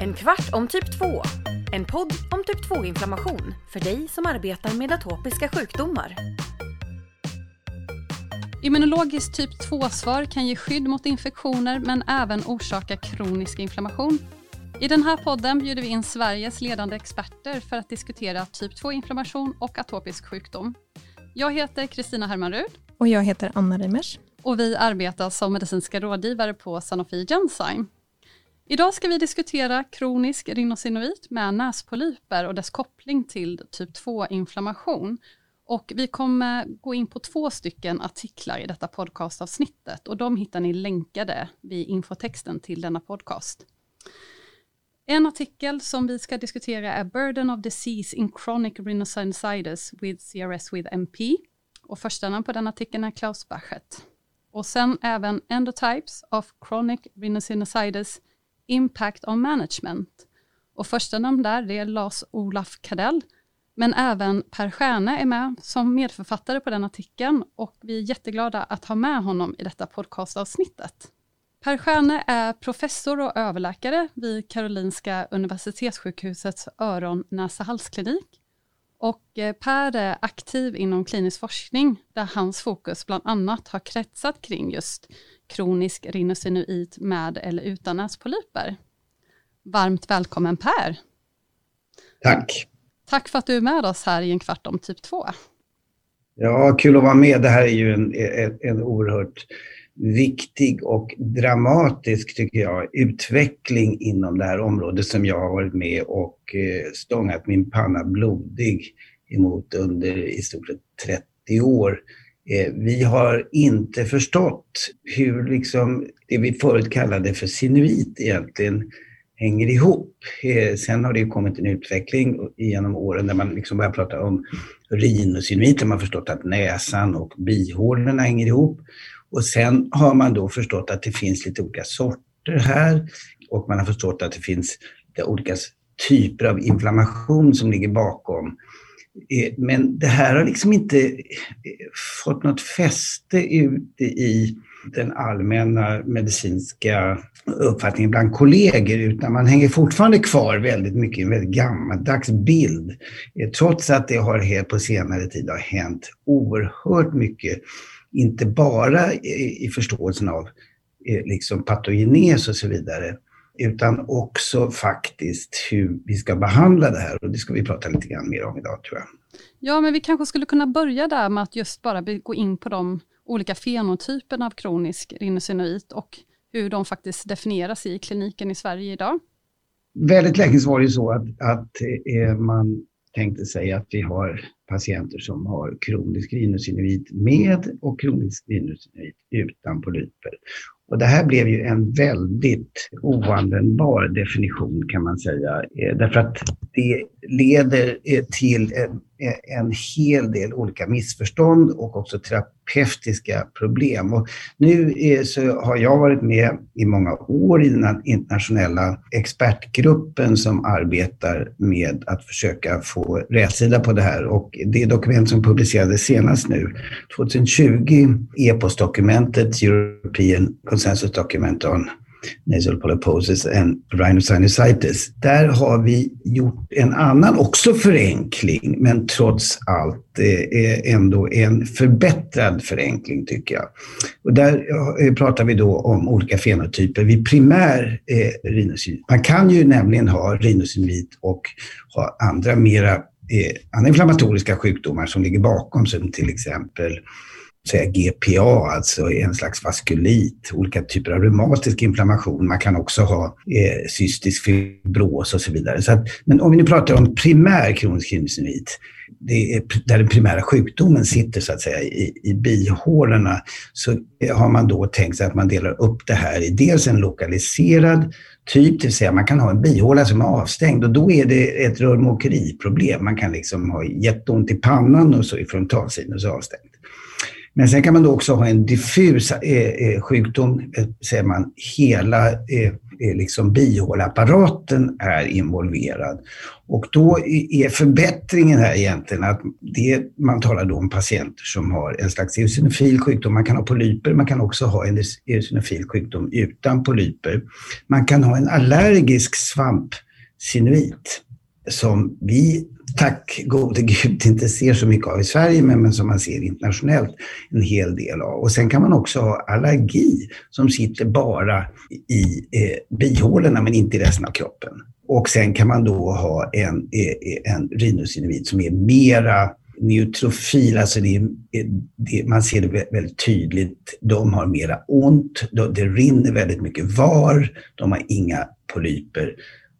En kvart om typ 2. En podd om typ 2-inflammation för dig som arbetar med atopiska sjukdomar. Immunologiskt typ 2-svar kan ge skydd mot infektioner men även orsaka kronisk inflammation. I den här podden bjuder vi in Sveriges ledande experter för att diskutera typ 2-inflammation och atopisk sjukdom. Jag heter Kristina Hermanrud. Och jag heter Anna Reimers. Och vi arbetar som medicinska rådgivare på Sanofi Genzyme. Idag ska vi diskutera kronisk rhinosinuit med näspolyper och dess koppling till typ 2-inflammation. Och vi kommer gå in på två stycken artiklar i detta podcastavsnittet och de hittar ni länkade vid infotexten till denna podcast. En artikel som vi ska diskutera är Burden of Disease in Chronic Rhinosinusitis with CRS with MP. Och första namn på den artikeln är Klaus Bachet. Och sen även Endotypes of Chronic Rhinosinusitis Impact on Management. Och första namn där det är Lars-Olaf Kadell. Men även Per Stjärne är med som medförfattare på den artikeln och vi är jätteglada att ha med honom i detta podcastavsnittet. Per Stjärne är professor och överläkare vid Karolinska Universitetssjukhusets öron näsa halsklinik. Och eh, Per är aktiv inom klinisk forskning där hans fokus bland annat har kretsat kring just kronisk rhinosinuit med eller utan näspolyper. Varmt välkommen Per! Tack! Tack för att du är med oss här i en kvart om typ 2. Ja, kul att vara med. Det här är ju en, en, en oerhört viktig och dramatisk, tycker jag, utveckling inom det här området som jag har varit med och eh, stångat min panna blodig emot under i stort sett 30 år. Eh, vi har inte förstått hur liksom det vi förut kallade för sinuit egentligen hänger ihop. Eh, sen har det kommit en utveckling genom åren där man liksom börjar prata om rhinosinuit, där man förstått att näsan och bihålorna hänger ihop. Och sen har man då förstått att det finns lite olika sorter här och man har förstått att det finns olika typer av inflammation som ligger bakom. Eh, men det här har liksom inte eh, fått något fäste ute i den allmänna medicinska uppfattningen bland kollegor utan man hänger fortfarande kvar väldigt mycket i en väldigt gammaldags bild. Eh, trots att det har helt på senare tid har hänt oerhört mycket inte bara i förståelsen av liksom patogenes och så vidare, utan också faktiskt hur vi ska behandla det här. Och det ska vi prata lite grann mer om idag tror jag. Ja, men vi kanske skulle kunna börja där med att just bara gå in på de olika fenotyperna av kronisk rhinosinuit och hur de faktiskt definieras i kliniken i Sverige idag. Väldigt länge var det så att, att eh, man tänkte sig att vi har patienter som har kronisk rhinosinuit med och kronisk rhinosinuit utan polyper. Och det här blev ju en väldigt oanvändbar definition kan man säga. Eh, därför att det leder eh, till en, hel del olika missförstånd och också terapeutiska problem. Och nu så har jag varit med i många år i den internationella expertgruppen som arbetar med att försöka få rätsida på det här. Och det dokument som publicerades senast nu, 2020, EPOS-dokumentet, European Consensus Document on nasal polyposis and rhinosinusitis. Där har vi gjort en annan, också förenkling, men trots allt ändå en förbättrad förenkling tycker jag. Och där eh, pratar vi då om olika fenotyper vid primär eh. Man kan ju nämligen ha rhinosinuit och ha andra mera eh, andra inflammatoriska sjukdomar som ligger bakom, som till exempel säga GPA, alltså en slags vaskulit, olika typer av reumatisk inflammation. Man kan också ha eh, cystisk fibros och så vidare. Så att, men om vi nu pratar om primär kronisk rhinosinuit, där den primära sjukdomen sitter så att säga i, i bihålorna, så har man då tänkt sig att man delar upp det här i dels en lokaliserad typ, det vill säga man kan ha en bihåla som är avstängd och då är det ett rörmokeriproblem. Man kan liksom ha jätteont i pannan och så är frontalsinus avstängt. Men sen kan man då också ha en diffus eh, eh sjukdom, eh, säger man, hela eh, liksom bihåleapparaten är involverad. Och då är förbättringen här egentligen att det, man talar då om patienter som har en slags eosinofil sjukdom. Man kan ha polyper, man kan också ha en eosinofil sjukdom utan polyper. Man kan ha en allergisk svampsynuit som vi tack gode gud inte ser så mycket av i Sverige, men, men som man ser internationellt en hel del av. Och sen kan man också ha allergi som sitter bara i eh, bihålorna men inte i resten av kroppen. Och sen kan man då ha en, eh, en rhinosinuit som är mera neutrofil, alltså det, eh, det, man ser det väldigt tydligt. De har mera ont, det rinner väldigt mycket var, de har inga polyper.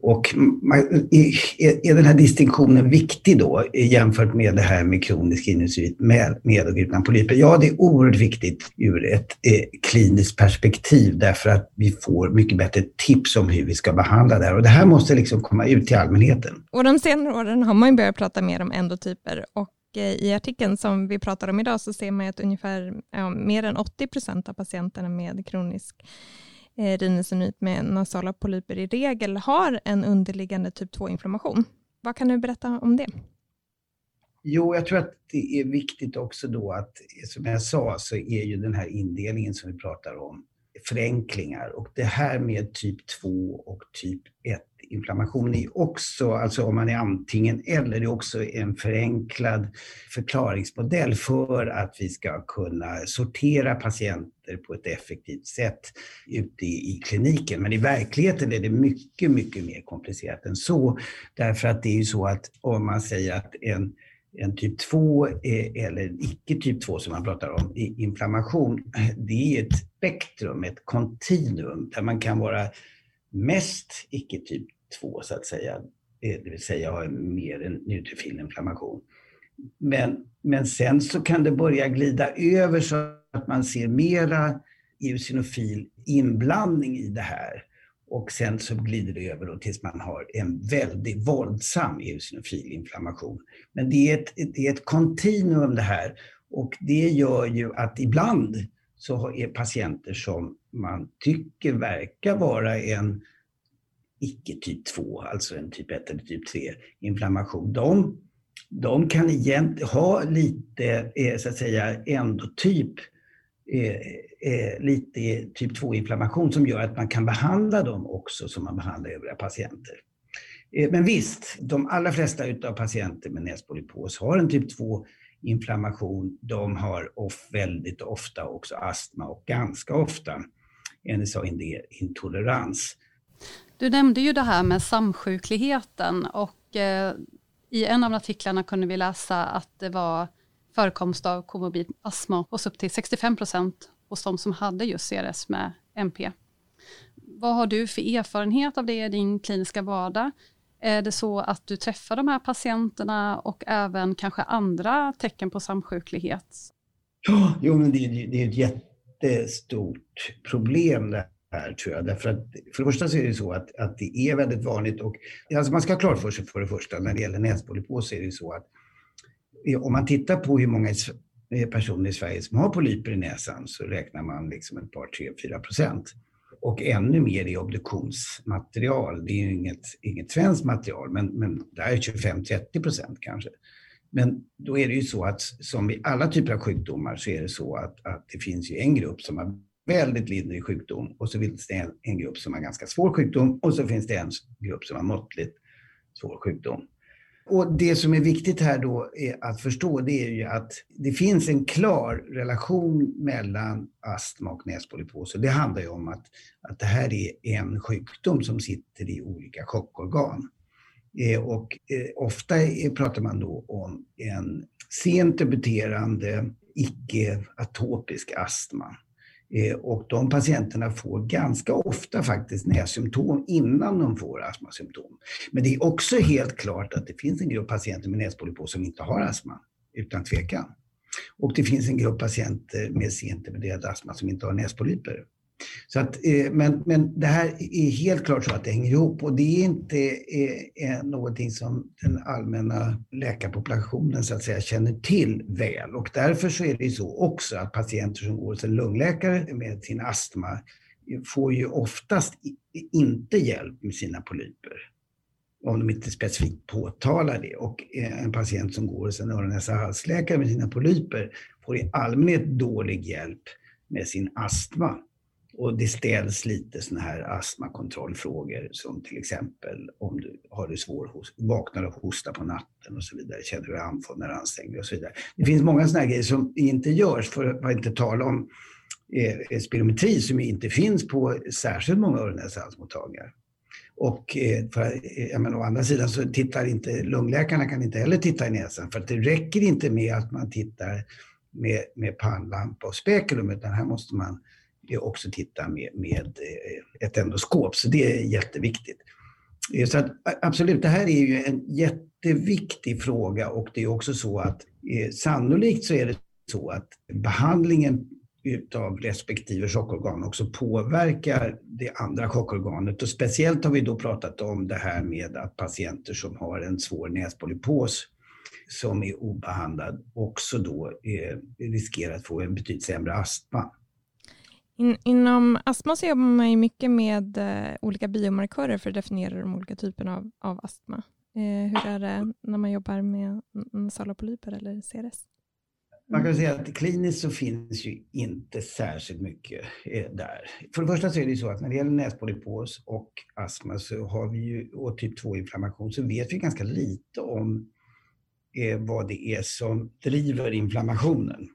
Och är den här distinktionen viktig då jämfört med det här med kronisk sinusit med, med och utan polyper? Ja, det är oerhört viktigt ur ett eh, kliniskt perspektiv därför att vi får mycket bättre tips om hur vi ska behandla det här. Och det här måste liksom komma ut till allmänheten. Och de senare åren har man ju börjat prata mer om endotyper och eh, i artikeln som vi pratar om idag så ser man att ungefär ja, mer än 80 procent av patienterna med kronisk eh, med nasala polyper i regel har en underliggande typ 2-inflammation. Vad kan du berätta om det? Jo, jag tror att det är viktigt också då att, som jag sa, så är ju den här indelningen som vi pratar om förenklingar och det här med typ 2 och typ 1 inflammation är också, alltså om man är antingen eller, det är också en förenklad förklaringsmodell för att vi ska kunna sortera patienter på ett effektivt sätt ute i, kliniken. Men i verkligheten är det mycket, mycket mer komplicerat än så. Därför att det är ju så att om man säger att en en typ 2 eh, eller icke typ 2 som man pratar om, inflammation, det är ett spektrum, ett kontinuum där man kan vara mest icke typ 2 så att säga, eh, det vill säga ha mer en neutrofil inflammation. Men, men sen så kan det börja glida över så att man ser mera eosinofil inblandning i det här. Och sen så glider det över då tills man har en väldigt våldsam eosinofil inflammation. Men det är ett, det är ett kontinuum det här. Och det gör ju att ibland så är patienter som man tycker verkar vara en icke typ 2, alltså en typ 1 eller typ 3 inflammation, de, de kan egentligen ha lite, eh, så att säga, endotyp, eh, lite typ 2-inflammation som gör att man kan behandla dem också som man behandlar övriga patienter. Eh, men visst, de allra flesta utav patienter med näspolypos har en typ 2 inflammation. De har off, väldigt ofta också astma och ganska ofta NSA-intolerans. Du nämnde ju det här med samsjukligheten och eh, i en av artiklarna kunde vi läsa att det var förekomst av komorbid astma hos upp till 65 procent hos de som hade just CRS med MP. Vad har du för erfarenhet av det i din kliniska vardag? Är det så att du träffar de här patienterna och även kanske andra tecken på samsjuklighet? Ja, jo, men det, det är ett jättestort problem det här tror jag. Därför att för det första så är det så att, att det är väldigt vanligt och alltså man ska ha klart för sig för det första när det gäller näspolypos är det så att om man tittar på hur många eh, personer i Sverige som har polyper i näsan så räknar man liksom ett par, tre, fyra procent. Och ännu mer i obduktionsmaterial. Det är ju inget, inget svenskt material, men, men det är 25-30 procent kanske. Men då är det ju så att som i alla typer av sjukdomar så är det så att, att det finns ju en grupp som har väldigt lindrig sjukdom och så finns det en, en grupp som har ganska svår sjukdom och så finns det en grupp som har måttligt svår sjukdom. Och det som är viktigt här då att förstå det är ju att det finns en klar relation mellan astma och näspolypos. Det handlar ju om att, att det här är en sjukdom som sitter i olika chockorgan. Eh, och eh, ofta pratar man då om en sent debuterande icke-atopisk astma. Eh, och de patienterna får ganska ofta faktiskt nässymptom innan de får astmasymptom. Men det är också helt klart att det finns en grupp patienter med näspolypos som inte har astma, utan tvekan. Och det finns en grupp patienter med sent astma som inte har näspolyper. Så att, eh, men, men det här är helt klart så att det hänger ihop och det är inte är någonting som den allmänna läkarpopulationen så att säga känner till väl. Och därför så är det så också att patienter som går hos en lungläkare med sin astma får ju oftast inte hjälp med sina polyper om de inte specifikt påtalar det. Och en patient som går hos en öron näsa halsläkare med sina polyper får i allmänhet dålig hjälp med sin astma. Och det ställs lite sådana här astmakontrollfrågor som till exempel om du har det svår vaknar och hostar på natten och så vidare, känner du dig andfådd när du anstränger dig och så vidare. Det finns många sådana här grejer som inte görs, för att inte tala om eh, eh spirometri som inte finns på särskilt många öron halsmottagningar. Och eh, för, eh, jag menar, å andra sidan så tittar inte lungläkarna kan inte heller titta i näsan för att det räcker inte med att man tittar med, med pannlampa och spekulum utan här måste man Eh, också titta med, med eh, ett endoskop. Så det är jätteviktigt. Eh, så att, absolut, det här är ju en jätteviktig fråga och det är också så att eh, sannolikt så är det så att behandlingen utav respektive chockorgan också påverkar det andra chockorganet. Och speciellt har vi då pratat om det här med att patienter som har en svår näspolypos som är obehandlad också då eh, riskerar att få en betydligt sämre astma. In, inom astma så jobbar man ju mycket med eh, olika biomarkörer för att definiera de olika typerna av, av astma. Eh, hur är det när man jobbar med nasala polyper eller CRS? Man kan säga att kliniskt så finns ju inte särskilt mycket eh, där. För det första så är det ju så att när det gäller näspolypos och astma så har vi ju, och typ 2-inflammation så vet vi ganska lite om eh, vad det är som driver inflammationen.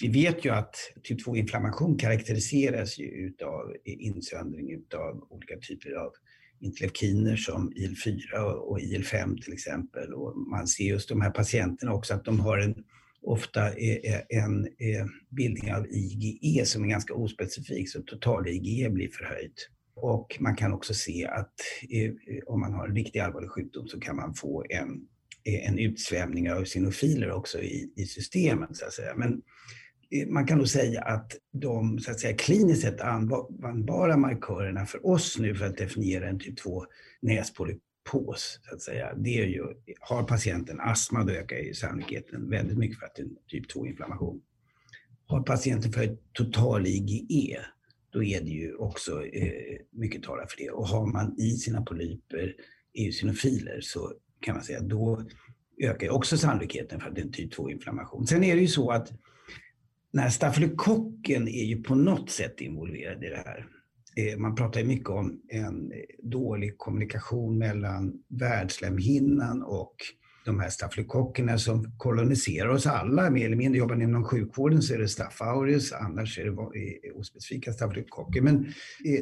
Vi vet ju att typ 2-inflammation karaktäriseras ju utav insöndring utav olika typer av interleukiner som IL-4 och IL-5 till exempel. Och man ser just de här patienterna också att de har en ofta en eh, bildning av IgE som är ganska ospecifik, så total IgE blir förhöjt. Och man kan också se att eh, om man har en riktigt allvarlig sjukdom så kan man få en, en utsvämning av synofiler också i, i systemet så att säga. Men Eh, man kan nog säga att de så att säga, kliniskt sett användbara markörerna för oss nu för att definiera en typ 2 näspolypos. så att säga. Det är ju, har patienten astma, då ökar ju sannolikheten väldigt mycket för att det är en typ 2-inflammation. Har patienten för total IgE, då är det ju också eh, mycket talar för det. Och har man i sina polyper eosinofiler så kan man säga då ökar också sannolikheten för att det är en typ 2-inflammation. Sen är det ju så att den här stafylokocken är ju på något sätt involverad i det här. Eh, man pratar ju mycket om en eh, dålig kommunikation mellan värdslemhinnan och de här stafylokockerna som koloniserar oss alla mer eller mindre. Jobbar ni inom sjukvården så är det Staph aureus, annars är det eh, ospecifika stafylokocker. Men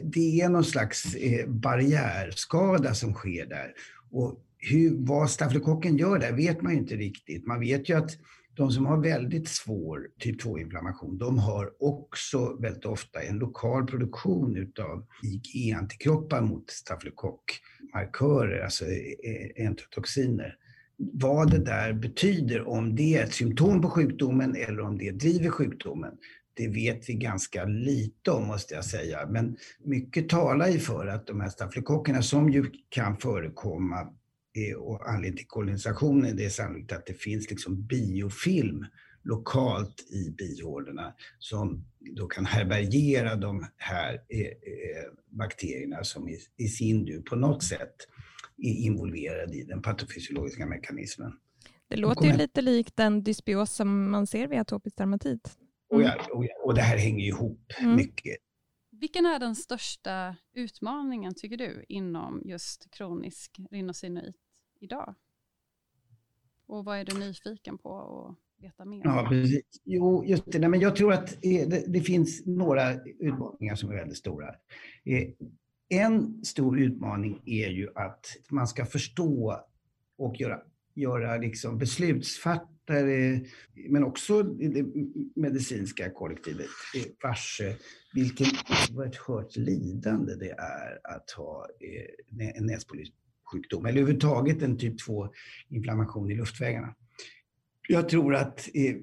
det är någon slags barriärskada som sker där. Och hur, vad stafylokocken gör där vet man ju inte riktigt. Man vet ju att de som har väldigt svår typ 2-inflammation, de har också väldigt ofta en lokal produktion utav IgE-antikroppar mot stafylokockmarkörer, alltså e, e, entotoxiner. Vad det där betyder, om det är ett symptom på sjukdomen eller om det driver sjukdomen, det vet vi ganska lite om måste jag säga. Men mycket talar ju för att de här stafylokockerna som ju kan förekomma och anledningen till kolonisationen det är sannolikt att det finns liksom biofilm lokalt i bihålorna som då kan härbärgera de här eh, eh, bakterierna som i, i sin tur på något sätt är involverade i den patofysiologiska mekanismen. Det låter ju lite likt den dysbios som man ser vid atopisk dermatit. Mm. Och, ja, och, ja, och det här hänger ihop mm. mycket. Vilken är den största utmaningen, tycker du, inom just kronisk rhinosinuit idag? Och vad är du nyfiken på att veta mer Ja, precis. Jo, just det. Nej, men jag tror att eh, det, det, finns några utmaningar som är väldigt stora. Eh, en stor utmaning är ju att man ska förstå och göra, göra liksom beslutsfattare, men också det medicinska kollektivet varse vilken oerhört lidande det är att ha eh, en näspolyp sjukdom eller överhuvudtaget en typ 2-inflammation i luftvägarna. Jag tror att eh,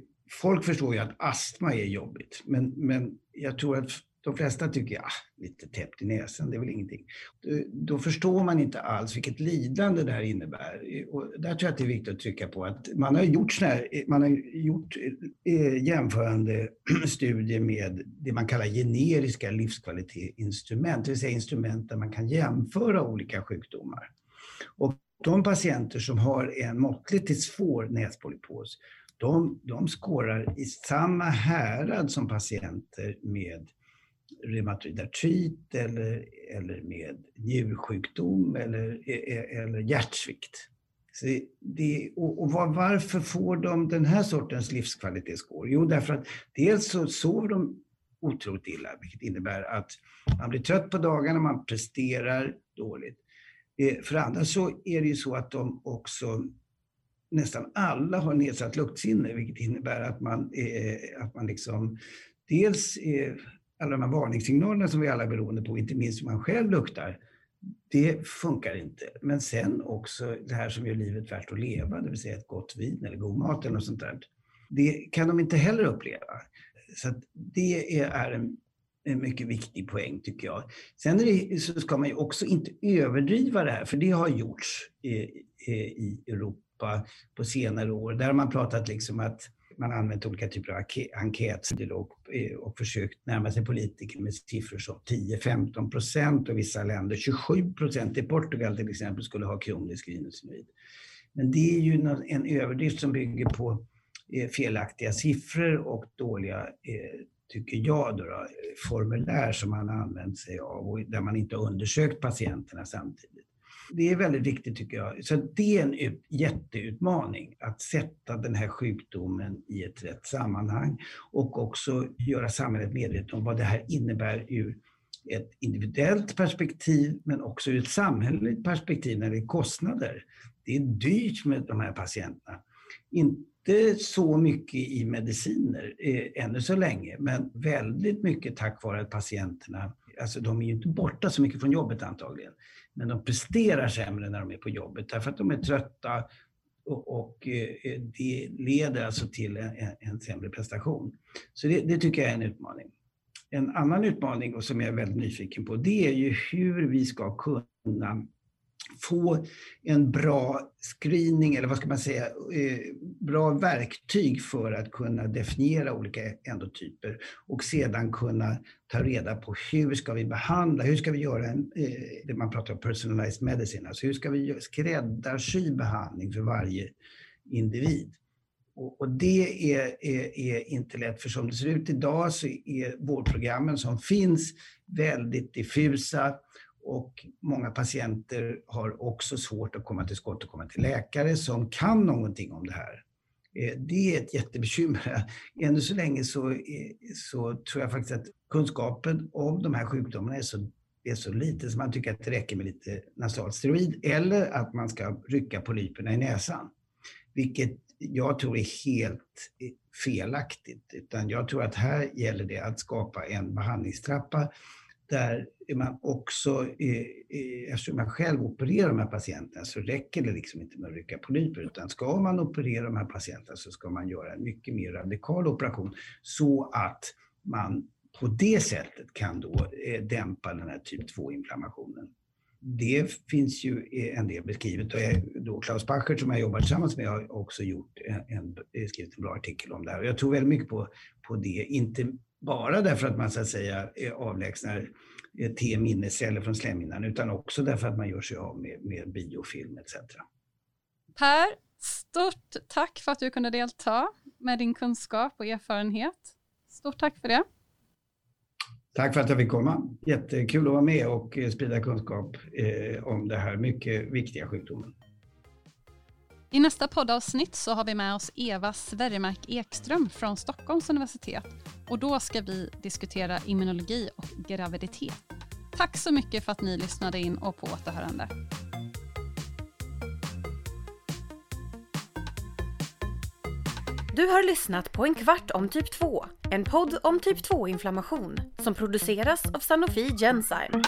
folk förstår ju att astma är jobbigt, men, men jag tror att de flesta tycker, ja, lite täppt i näsan, det är väl ingenting. Eh, då förstår man inte alls vilket lidande det här innebär. Eh, och där tror jag att det är viktigt att trycka på att man har gjort, såna här, eh, man har gjort jämförande studier med det man kallar generiska livskvalitetsinstrument, det vill säga instrument där man kan jämföra olika sjukdomar. Och de patienter som har en måttligt till svår näspolypos, de, de skårar i samma härad som patienter med reumatoid artrit eller, eller med njursjukdom eller, e, e, eller hjärtsvikt. Så det, och, och var, varför får de den här sortens livskvalitetsskår? Jo, därför att dels så sover de otroligt illa, vilket innebär att man blir trött på dagarna, man presterar dåligt. Eh, för för andra så är det ju så att de också nästan alla har nedsatt luktsinne, vilket innebär att man, eh, att man liksom dels eh, alla de här varningssignalerna som vi alla är beroende på, inte minst hur man själv luktar, det funkar inte. Men sen också det här som gör livet värt att leva, det vill säga ett gott vin eller god mat eller något sånt där. Det kan de inte heller uppleva. Så det är en, en mycket viktig poäng tycker jag. Sen det, så ska man ju också inte överdriva det här, för det har gjorts i, i Europa på senare år. Där har man pratat liksom att man använt olika typer av enkätsidor och, eh, och försökt närma sig politiker med siffror som 10-15 procent och vissa länder 27 procent. I Portugal till exempel skulle ha kronisk rhinosinuit. Men det är ju en överdrift som bygger på felaktiga siffror och dåliga, eh, tycker jag, då, då, formulär som man har använt sig av och där man inte har undersökt patienterna samtidigt. Det är väldigt viktigt tycker jag. Så det är en ut, jätteutmaning att sätta den här sjukdomen i ett rätt sammanhang och också göra samhället medvetet om vad det här innebär ur ett individuellt perspektiv men också ur ett samhälleligt perspektiv när det är kostnader. Det är dyrt med de här patienterna. Inte så mycket i mediciner eh, ännu så länge, men väldigt mycket tack vare att patienterna alltså de är ju inte borta så mycket från jobbet antagligen, men de presterar sämre när de är på jobbet därför att de är trötta och, och eh, det leder alltså till en, en sämre prestation. Så det, det, tycker jag är en utmaning. En annan utmaning och som jag är väldigt nyfiken på, det är ju hur vi ska kunna få en bra screening, eller vad ska man säga, eh, bra verktyg för att kunna definiera olika endotyper och sedan kunna ta reda på hur ska vi behandla, hur ska vi göra en, eh, det man pratar om personalized medicine, alltså hur ska vi skräddarsy behandling för varje individ. Och, det är, är, är, inte lätt, för som det ser ut idag så är vårdprogrammen som finns väldigt diffusa och många patienter har också svårt att komma till skott och komma till läkare som kan någonting om det här. Eh, det är ett jättebekymmer. Ännu så länge så, eh, så tror jag faktiskt att kunskapen om de här sjukdomarna är så, är så liten så man tycker att det räcker med lite nasalsteroid eller att man ska rycka polyperna i näsan. Vilket jag tror är helt eh, felaktigt. Utan jag tror att här gäller det att skapa en behandlingstrappa där man också, eh, eh, eftersom man själv opererar de här patienterna så räcker det liksom inte med att rycka polyper utan ska man operera de här patienterna så ska man göra en mycket mer radikal operation så att man på det sättet kan då eh, dämpa den här typ 2-inflammationen. Det finns ju eh, en del beskrivet och då Klaus Bachert som jag jobbar tillsammans med har också gjort en, en, skrivit en bra artikel om det här. Och jag tror väldigt mycket på, på det, inte bara därför att man så att säga avlägsnar T-minnesceller från slemhinnan utan också därför att man gör sig av med, med biofilm etc. Per, stort tack för att du kunde delta med din kunskap och erfarenhet. Stort tack för det. Tack för att jag fick komma. Jättekul att vara med och sprida kunskap eh, om det här mycket viktiga sjukdomen. I nästa poddavsnitt så har vi med oss Eva Sverimark Ekström från Stockholms universitet och då ska vi diskutera immunologi och graviditet. Tack så mycket för att ni lyssnade in och på återhörande. Du har lyssnat på En kvart om typ 2, en podd om typ 2-inflammation som produceras av Sanofi Genzyme.